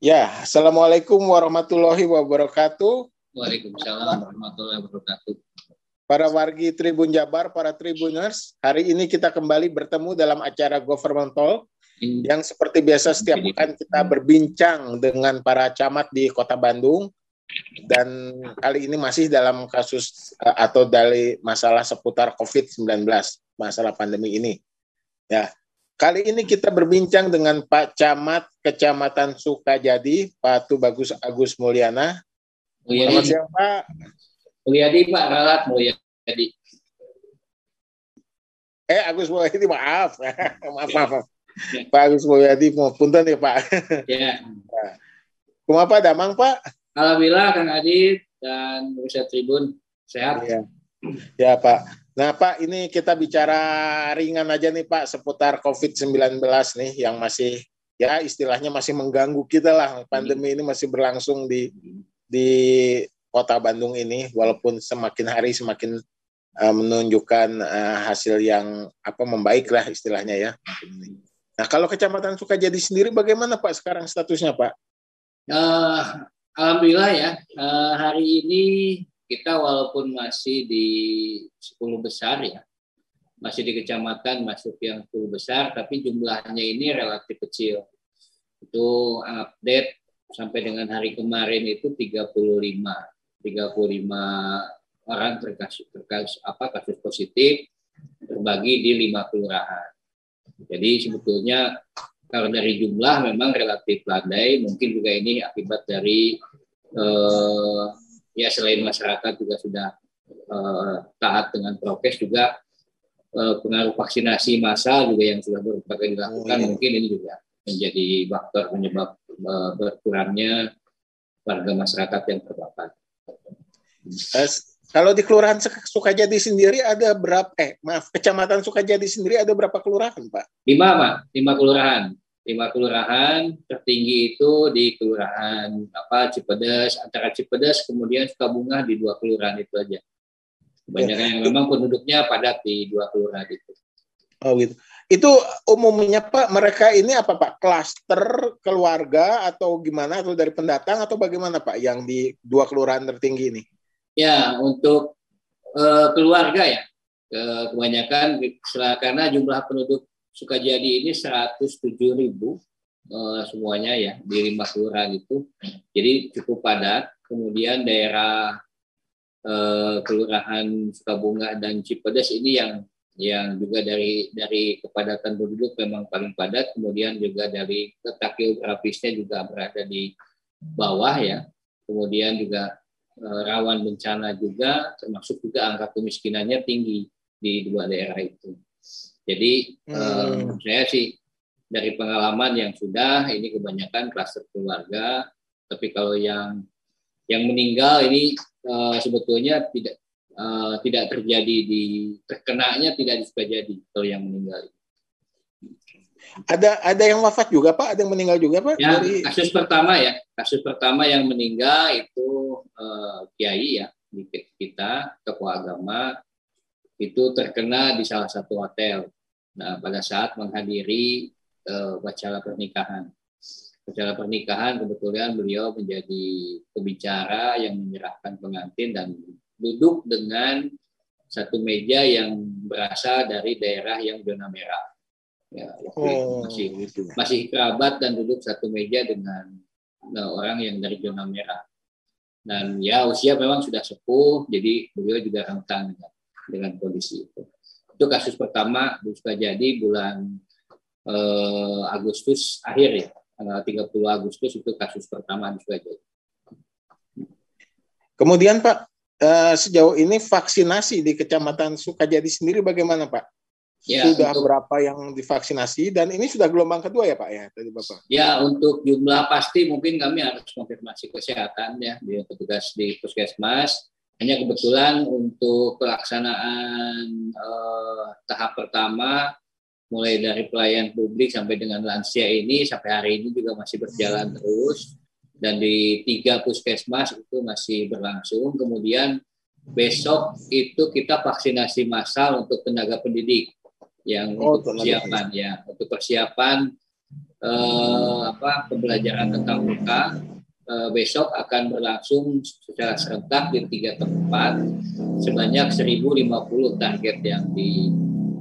Ya, Assalamualaikum warahmatullahi wabarakatuh. Waalaikumsalam warahmatullahi wabarakatuh. Para wargi Tribun Jabar, para Tribuners, hari ini kita kembali bertemu dalam acara Government Talk yang seperti biasa setiap pekan kita berbincang dengan para camat di Kota Bandung dan kali ini masih dalam kasus eh, atau dari masalah seputar COVID-19, masalah pandemi ini. Ya, Kali ini kita berbincang dengan Pak Camat Kecamatan Sukajadi, Pak Tubagus Agus Mulyana. Mulyadi. Selamat siang, Pak. Mulyadi, Pak. Ralat Mulyadi. Eh, Agus Mulyadi, maaf. maaf, maaf. Ya. Pak Agus Mulyadi, mau punten ya, Pak. Ya. Kumapa damang, Pak? Alhamdulillah, Kang Adit dan Bursa Tribun. Sehat. Ya. ya, Pak. Nah Pak, ini kita bicara ringan aja nih Pak seputar COVID-19 nih yang masih ya istilahnya masih mengganggu kita lah. Pandemi ini masih berlangsung di di kota Bandung ini walaupun semakin hari semakin uh, menunjukkan uh, hasil yang apa membaik lah istilahnya ya. Nah kalau Kecamatan Sukajadi sendiri bagaimana Pak sekarang statusnya Pak? Uh, Alhamdulillah ya uh, hari ini kita walaupun masih di 10 besar ya, masih di kecamatan masuk yang 10 besar, tapi jumlahnya ini relatif kecil. Itu update sampai dengan hari kemarin itu 35. 35 orang terkasus, terkasus apa kasus positif terbagi di lima kelurahan. Jadi sebetulnya kalau dari jumlah memang relatif landai, mungkin juga ini akibat dari eh, ya selain masyarakat juga sudah uh, taat dengan prokes juga uh, pengaruh vaksinasi massal juga yang sudah berbagai dilakukan oh, iya. mungkin ini juga menjadi faktor penyebab uh, berkurangnya warga masyarakat yang terpapar. Kalau di Kelurahan Sukajadi sendiri ada berapa? Eh, maaf, Kecamatan Sukajadi sendiri ada berapa kelurahan, Pak? Lima, Pak. Lima kelurahan lima kelurahan tertinggi itu di kelurahan apa Cipedes antara Cipedes kemudian Sukabunga di dua kelurahan itu aja. Kebanyakan yang memang penduduknya padat di dua kelurahan itu. Oh gitu. Itu umumnya pak mereka ini apa pak? Klaster keluarga atau gimana? Atau dari pendatang atau bagaimana pak yang di dua kelurahan tertinggi ini? Ya untuk uh, keluarga ya. Kebanyakan karena jumlah penduduk Sukajadi ini 107 ribu uh, semuanya ya di lima kelurahan itu. Jadi cukup padat. Kemudian daerah uh, kelurahan Sukabunga dan Cipedes ini yang yang juga dari dari kepadatan penduduk memang paling padat. Kemudian juga dari letak geografisnya juga berada di bawah ya. Kemudian juga uh, rawan bencana juga, termasuk juga angka kemiskinannya tinggi di dua daerah itu. Jadi hmm. uh, saya sih dari pengalaman yang sudah ini kebanyakan kluster keluarga, tapi kalau yang yang meninggal ini uh, sebetulnya tidak uh, tidak terjadi di terkenanya tidak jadi kalau yang meninggal. Ada ada yang wafat juga pak, ada yang meninggal juga pak? Ya, dari... kasus pertama ya, kasus pertama yang meninggal itu uh, kiai ya di kita tokoh agama itu terkena di salah satu hotel Nah, pada saat menghadiri uh, acara pernikahan. Acara pernikahan kebetulan beliau menjadi pembicara yang menyerahkan pengantin dan duduk dengan satu meja yang berasal dari daerah yang zona merah. Ya, oh, masih gitu. masih kerabat dan duduk satu meja dengan nah, orang yang dari zona merah. Dan ya usia memang sudah sepuh, jadi beliau juga rentan dengan, dengan kondisi itu. Itu kasus pertama bisa jadi bulan eh, Agustus akhir ya, tanggal 30 Agustus itu kasus pertama bisa jadi. Kemudian Pak, eh, sejauh ini vaksinasi di Kecamatan Sukajadi sendiri bagaimana Pak? Ya, sudah untuk, berapa yang divaksinasi dan ini sudah gelombang kedua ya Pak ya tadi Bapak? Ya untuk jumlah pasti mungkin kami harus konfirmasi kesehatan ya di petugas di puskesmas hanya kebetulan untuk pelaksanaan eh, tahap pertama mulai dari pelayan publik sampai dengan lansia ini sampai hari ini juga masih berjalan hmm. terus dan di tiga puskesmas itu masih berlangsung. Kemudian besok itu kita vaksinasi massal untuk tenaga pendidik yang oh, untuk persiapan ya untuk persiapan eh, apa pembelajaran tentang muka besok akan berlangsung secara serentak di tiga tempat sebanyak 1050 target yang di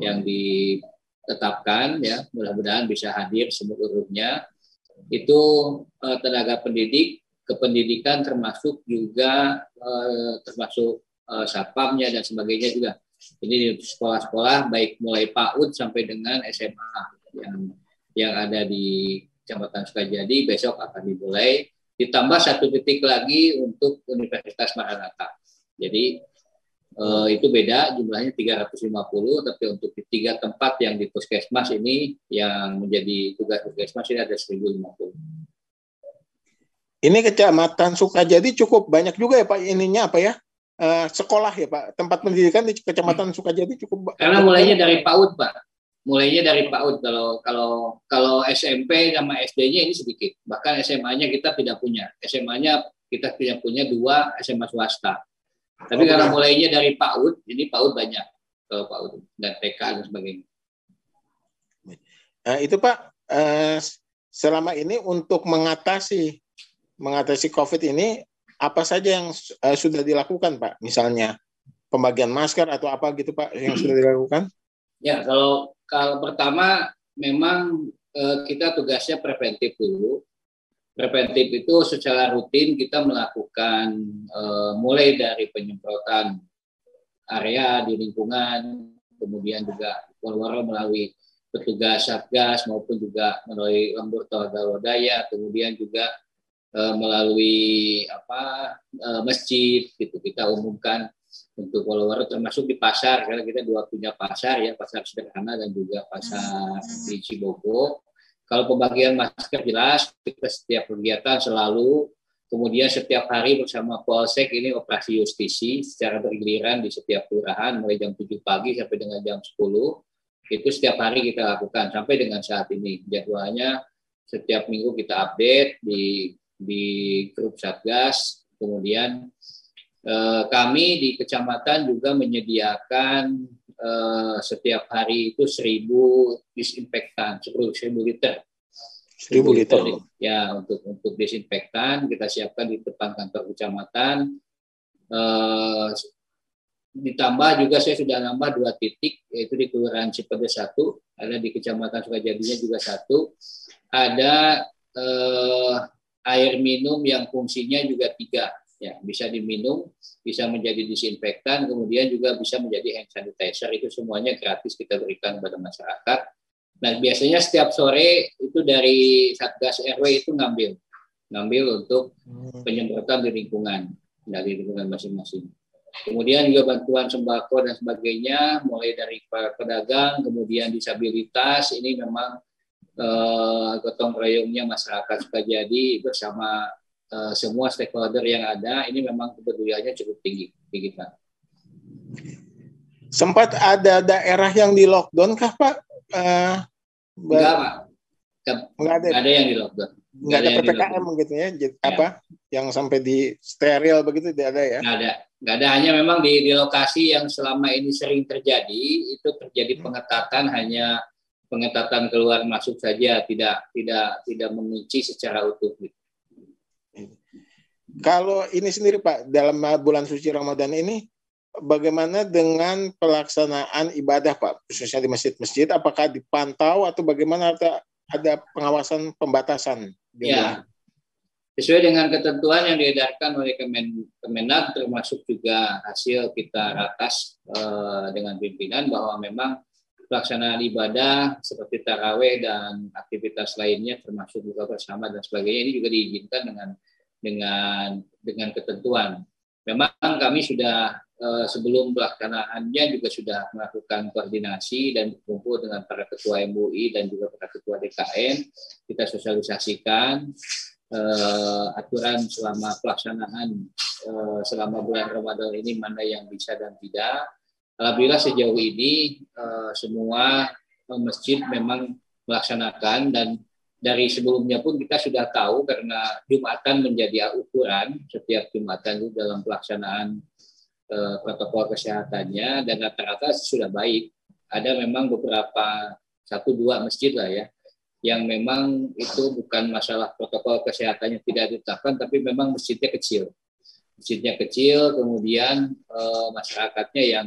yang ditetapkan ya. Mudah-mudahan bisa hadir seluruhnya. Itu eh, tenaga pendidik kependidikan termasuk juga eh, termasuk eh, satpamnya dan sebagainya juga. Ini sekolah-sekolah baik mulai PAUD sampai dengan SMA yang yang ada di Kecamatan Sukajadi besok akan dimulai ditambah satu titik lagi untuk Universitas Maranatha. Jadi eh, itu beda jumlahnya 350 tapi untuk di tiga tempat yang di puskesmas ini yang menjadi tugas puskesmas ini ada 1050. Ini kecamatan Sukajadi cukup banyak juga ya Pak ininya apa ya? uh, sekolah ya Pak, tempat pendidikan di Kecamatan Sukajadi cukup Karena mulainya dari PAUD Pak. Mulainya dari PAUD kalau kalau kalau SMP sama SD-nya ini sedikit. Bahkan SMA-nya kita tidak punya. SMA-nya kita tidak punya dua SMA swasta. Tapi oh, kalau mulainya dari PAUD, ini PAUD banyak kalau PAUD dan TK dan sebagainya. Nah, itu Pak, uh, selama ini untuk mengatasi mengatasi COVID ini apa saja yang uh, sudah dilakukan Pak? Misalnya pembagian masker atau apa gitu Pak yang sudah dilakukan? Ya, kalau kalau pertama memang uh, kita tugasnya preventif dulu. Preventif itu secara rutin kita melakukan uh, mulai dari penyemprotan area di lingkungan, kemudian juga warga melalui petugas satgas maupun juga melalui lembur daya, kemudian juga uh, melalui apa uh, masjid gitu kita umumkan untuk follower termasuk di pasar karena kita dua punya pasar ya pasar sederhana dan juga pasar di Cibogo. Kalau pembagian masker jelas kita setiap kegiatan selalu kemudian setiap hari bersama Polsek ini operasi justisi secara bergiliran di setiap kelurahan mulai jam 7 pagi sampai dengan jam 10 itu setiap hari kita lakukan sampai dengan saat ini jadwalnya setiap minggu kita update di di grup Satgas. Kemudian kami di kecamatan juga menyediakan eh, setiap hari itu seribu disinfektan, seribu liter. Seribu liter. Ya, untuk untuk disinfektan kita siapkan di depan kantor kecamatan. Eh, ditambah juga saya sudah nambah dua titik yaitu di kelurahan Cipede satu ada di kecamatan Sukajadinya juga satu ada eh, air minum yang fungsinya juga tiga ya bisa diminum bisa menjadi disinfektan kemudian juga bisa menjadi hand sanitizer. Itu semuanya gratis kita berikan kepada masyarakat. Nah biasanya setiap sore itu dari satgas rw itu ngambil ngambil untuk hmm. penyemprotan di lingkungan dari lingkungan masing-masing. Kemudian juga bantuan sembako dan sebagainya mulai dari para pedagang kemudian disabilitas. Ini memang uh, gotong royongnya masyarakat jadi bersama uh, semua stakeholder yang ada ini memang kepeduliannya cukup tinggi di kita. Sempat ada daerah yang di lockdown kah Pak? Uh, enggak Pak. Enggak ada. ada yang di lockdown. Enggak ada, ada PPKM gitu ya, ya, apa yang sampai di steril begitu tidak ada ya? Enggak ada. Enggak ada, hanya memang di, di lokasi yang selama ini sering terjadi, itu terjadi pengetatan hanya pengetatan keluar masuk saja tidak tidak tidak mengunci secara utuh. Kalau ini sendiri Pak dalam bulan suci Ramadan ini bagaimana dengan pelaksanaan ibadah Pak khususnya di masjid-masjid apakah dipantau atau bagaimana ada ada pengawasan pembatasan? Ya. Sesuai dengan ketentuan yang diedarkan oleh Kemen, Kemenak termasuk juga hasil kita ratas eh, dengan pimpinan bahwa memang pelaksanaan ibadah seperti taraweh dan aktivitas lainnya termasuk buka bersama dan sebagainya ini juga diizinkan dengan dengan dengan ketentuan. Memang kami sudah eh, sebelum pelaksanaannya juga sudah melakukan koordinasi dan berkumpul dengan para ketua MUI dan juga para ketua DKN. Kita sosialisasikan eh, aturan selama pelaksanaan eh, selama bulan Ramadan ini mana yang bisa dan tidak Alhamdulillah sejauh ini uh, semua masjid memang melaksanakan dan dari sebelumnya pun kita sudah tahu karena Jumatan menjadi ukuran setiap Jumatan itu dalam pelaksanaan uh, protokol kesehatannya dan rata-rata sudah baik. Ada memang beberapa satu dua masjid lah ya yang memang itu bukan masalah protokol kesehatannya tidak ditetapkan, tapi memang masjidnya kecil. Masjidnya kecil, kemudian eh, masyarakatnya yang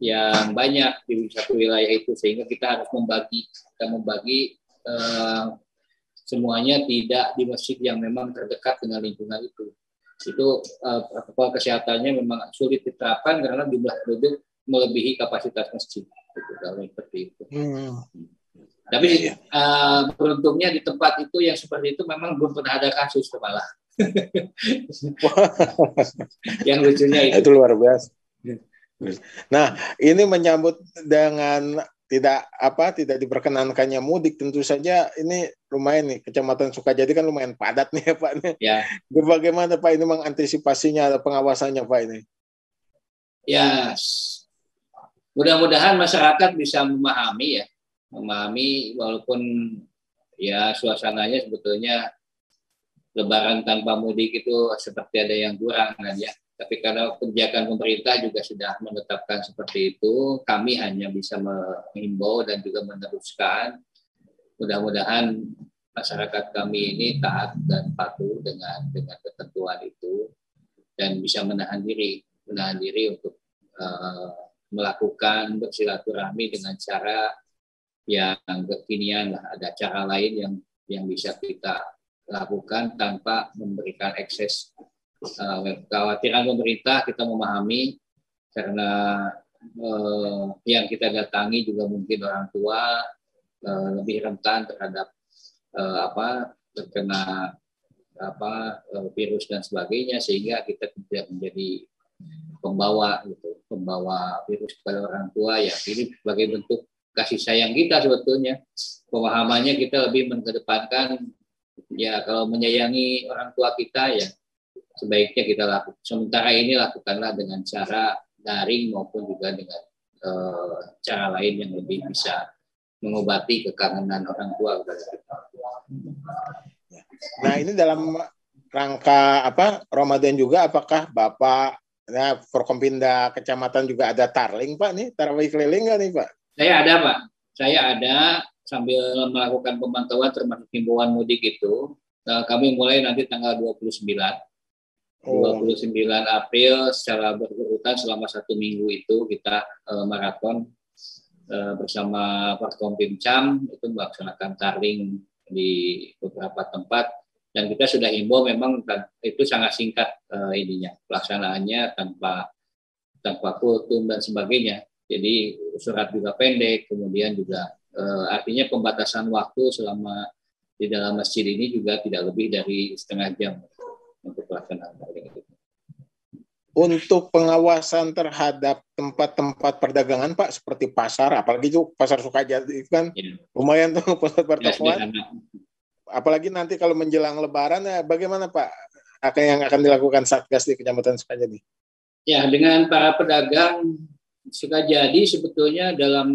yang banyak di satu wilayah itu sehingga kita harus membagi kita membagi eh, semuanya tidak di masjid yang memang terdekat dengan lingkungan itu itu eh, protokol kesehatannya memang sulit diterapkan karena jumlah penduduk melebihi kapasitas masjid gitu, kalau seperti itu. Hmm. Tapi uh, beruntungnya di tempat itu yang seperti itu memang belum pernah ada kasus kepala. yang lucunya itu. Itu luar biasa. Nah, ini menyambut dengan tidak apa tidak diperkenankannya mudik tentu saja ini lumayan nih kecamatan Sukajadi kan lumayan padat nih ya Pak nih. Ya. Bagaimana Pak ini mengantisipasinya atau pengawasannya Pak ini? Ya, mudah-mudahan masyarakat bisa memahami ya, memahami walaupun ya suasananya sebetulnya Lebaran tanpa mudik itu seperti ada yang kurang kan ya. Tapi karena kebijakan pemerintah juga sudah menetapkan seperti itu, kami hanya bisa mengimbau dan juga meneruskan. Mudah-mudahan masyarakat kami ini taat dan patuh dengan dengan ketentuan itu dan bisa menahan diri, menahan diri untuk uh, melakukan bersilaturahmi dengan cara yang kekinian lah. Ada cara lain yang yang bisa kita lakukan tanpa memberikan akses uh, kekhawatiran pemerintah kita memahami karena uh, yang kita datangi juga mungkin orang tua uh, lebih rentan terhadap uh, apa terkena apa uh, virus dan sebagainya sehingga kita tidak menjadi pembawa gitu pembawa virus kepada orang tua. Ya ini sebagai bentuk kasih sayang kita sebetulnya. Pemahamannya kita lebih mengedepankan ya kalau menyayangi orang tua kita ya sebaiknya kita lakukan. Sementara ini lakukanlah dengan cara daring maupun juga dengan uh, cara lain yang lebih bisa mengobati kekangenan orang tua Nah ini dalam rangka apa Ramadan juga apakah Bapak ya Forkompinda Kecamatan juga ada tarling Pak nih tarawih keliling nggak nih Pak? Saya ada Pak, saya ada sambil melakukan pemantauan termasuk himbauan mudik itu. Nah, kami mulai nanti tanggal 29 29 April secara berurutan selama satu minggu itu kita uh, maraton uh, bersama Forkom Cam itu melaksanakan taring di beberapa tempat. Dan kita sudah himbau memang itu sangat singkat uh, ininya pelaksanaannya tanpa tanpa kultum dan sebagainya. Jadi surat juga pendek kemudian juga uh, artinya pembatasan waktu selama di dalam masjid ini juga tidak lebih dari setengah jam untuk pelaksanaan itu. Untuk pengawasan terhadap tempat-tempat perdagangan Pak seperti pasar, apalagi itu pasar Sukajadi itu kan ya. lumayan tuh pusat pertokoan. Ya, apalagi nanti kalau menjelang Lebaran, ya bagaimana Pak akan yang akan dilakukan Satgas di Kecamatan Sukajadi? Ya, dengan para pedagang Sukajadi sebetulnya dalam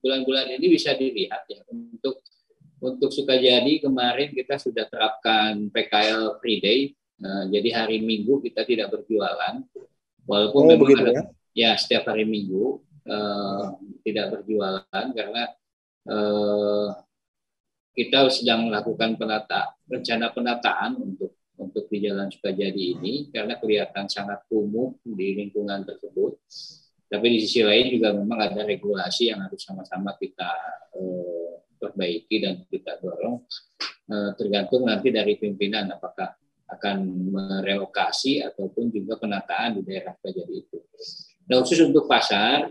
bulan-bulan ini bisa dilihat ya untuk untuk Sukajadi kemarin kita sudah terapkan PKL Free Day Nah, jadi hari Minggu kita tidak berjualan, walaupun oh, memang ada, ya? ya setiap hari Minggu uh, tidak berjualan karena uh, kita sedang melakukan penata rencana penataan untuk untuk di Jalan Sukajadi ini karena kelihatan sangat kumuh di lingkungan tersebut. Tapi di sisi lain juga memang ada regulasi yang harus sama-sama kita uh, perbaiki dan kita dorong. Uh, tergantung nanti dari pimpinan apakah akan merelokasi ataupun juga penataan di daerah Kajari itu. Nah khusus untuk pasar,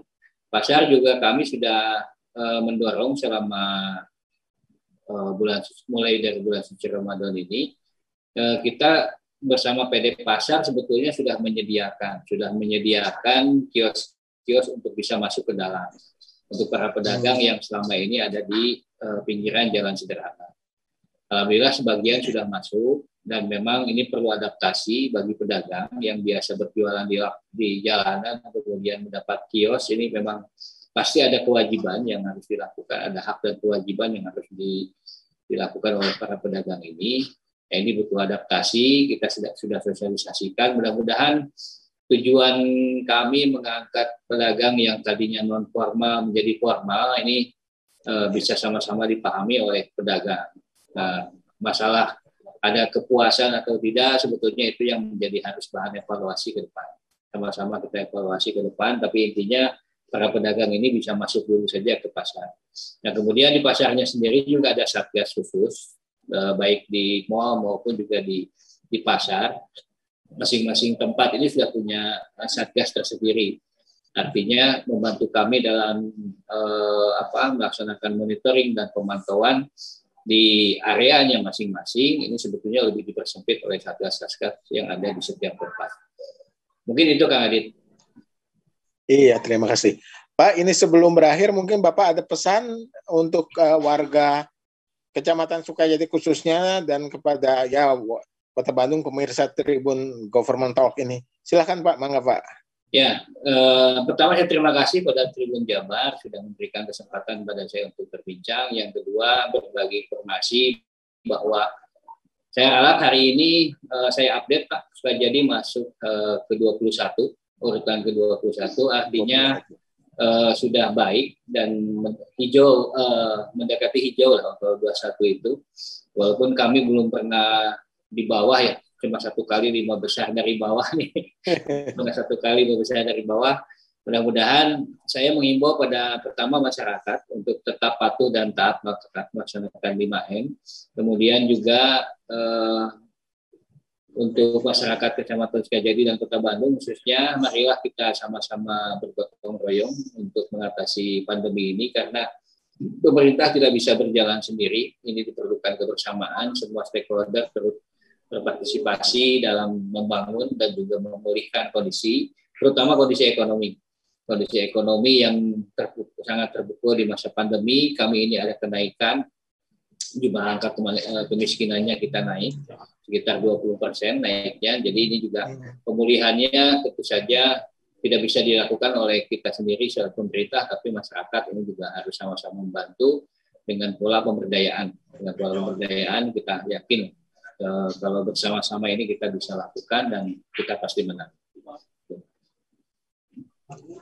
pasar juga kami sudah uh, mendorong selama uh, bulan mulai dari bulan suci Ramadan ini uh, kita bersama PD Pasar sebetulnya sudah menyediakan sudah menyediakan kios-kios untuk bisa masuk ke dalam untuk para pedagang yang selama ini ada di uh, pinggiran jalan sederhana. Alhamdulillah sebagian sudah masuk dan memang ini perlu adaptasi bagi pedagang yang biasa berjualan di, di jalanan kemudian mendapat kios. Ini memang pasti ada kewajiban yang harus dilakukan ada hak dan kewajiban yang harus di, dilakukan oleh para pedagang ini. Ya, ini butuh adaptasi kita sudah sudah sosialisasikan. Mudah-mudahan tujuan kami mengangkat pedagang yang tadinya non formal menjadi formal ini uh, bisa sama-sama dipahami oleh pedagang. Nah, masalah ada kepuasan atau tidak sebetulnya itu yang menjadi harus bahan evaluasi ke depan. Sama-sama kita evaluasi ke depan, tapi intinya para pedagang ini bisa masuk dulu saja ke pasar. Nah kemudian di pasarnya sendiri juga ada satgas khusus, eh, baik di mall maupun juga di di pasar. Masing-masing tempat ini sudah punya eh, satgas tersendiri. Artinya membantu kami dalam eh, apa melaksanakan monitoring dan pemantauan di areanya masing-masing ini sebetulnya lebih dipersempit oleh satgas-satgas yang ada di setiap tempat. Mungkin itu Kang Adit. Iya, terima kasih. Pak, ini sebelum berakhir mungkin Bapak ada pesan untuk uh, warga Kecamatan Sukajadi khususnya dan kepada ya Kota Bandung pemirsa Tribun Government Talk ini. Silakan Pak, mangga Pak. Ya, eh, pertama saya terima kasih pada Tribun Jabar sudah memberikan kesempatan pada saya untuk berbincang. Yang kedua, berbagi informasi bahwa saya alat hari ini eh, saya update Pak, supaya jadi masuk eh, ke 21 urutan ke-21 artinya uh, sudah baik dan hijau uh, mendekati hijau lah kalau 21 itu walaupun kami belum pernah di bawah ya cuma satu kali lima besar dari bawah nih. Cuma satu kali lima besar dari bawah. Mudah-mudahan saya mengimbau pada pertama masyarakat untuk tetap patuh dan taat melaksanakan 5M kemudian juga eh, untuk masyarakat Kecamatan Sukajadi dan Kota Bandung khususnya marilah kita sama-sama bergotong royong untuk mengatasi pandemi ini karena pemerintah tidak bisa berjalan sendiri. Ini diperlukan kebersamaan semua stakeholder berpartisipasi dalam membangun dan juga memulihkan kondisi terutama kondisi ekonomi kondisi ekonomi yang terpukul, sangat terpukul di masa pandemi kami ini ada kenaikan jumlah angka eh, kemiskinannya kita naik sekitar 20 persen naiknya. Jadi ini juga iya. pemulihannya tentu saja tidak bisa dilakukan oleh kita sendiri sebagai pemerintah, tapi masyarakat ini juga harus sama-sama membantu dengan pola pemberdayaan. Dengan pola pemberdayaan kita yakin kalau bersama-sama ini kita bisa lakukan dan kita pasti menang.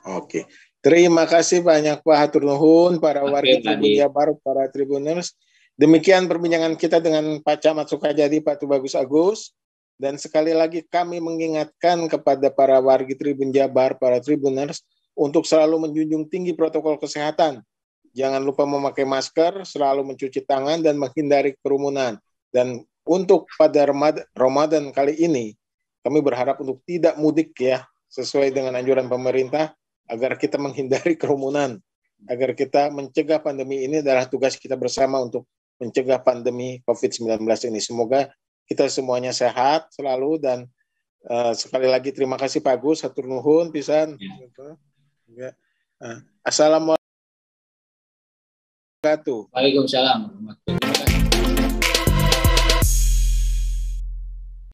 Oke, terima kasih banyak Pak Hatur Nuhun, para warga Tribun Jabar, para Tribuners. Demikian perbincangan kita dengan Pak Camat Sukajadi, Pak Tubagus Agus. Dan sekali lagi kami mengingatkan kepada para wargi Tribun Jabar, para Tribuners, untuk selalu menjunjung tinggi protokol kesehatan. Jangan lupa memakai masker, selalu mencuci tangan, dan menghindari kerumunan. Dan untuk pada Ramadan kali ini, kami berharap untuk tidak mudik ya, sesuai dengan anjuran pemerintah, agar kita menghindari kerumunan, agar kita mencegah pandemi ini adalah tugas kita bersama untuk mencegah pandemi COVID-19 ini. Semoga kita semuanya sehat selalu dan uh, sekali lagi terima kasih Pak Gus, hatur nuhun pisan. Ya. Uh, Assalamualaikum. Waalaikumsalam.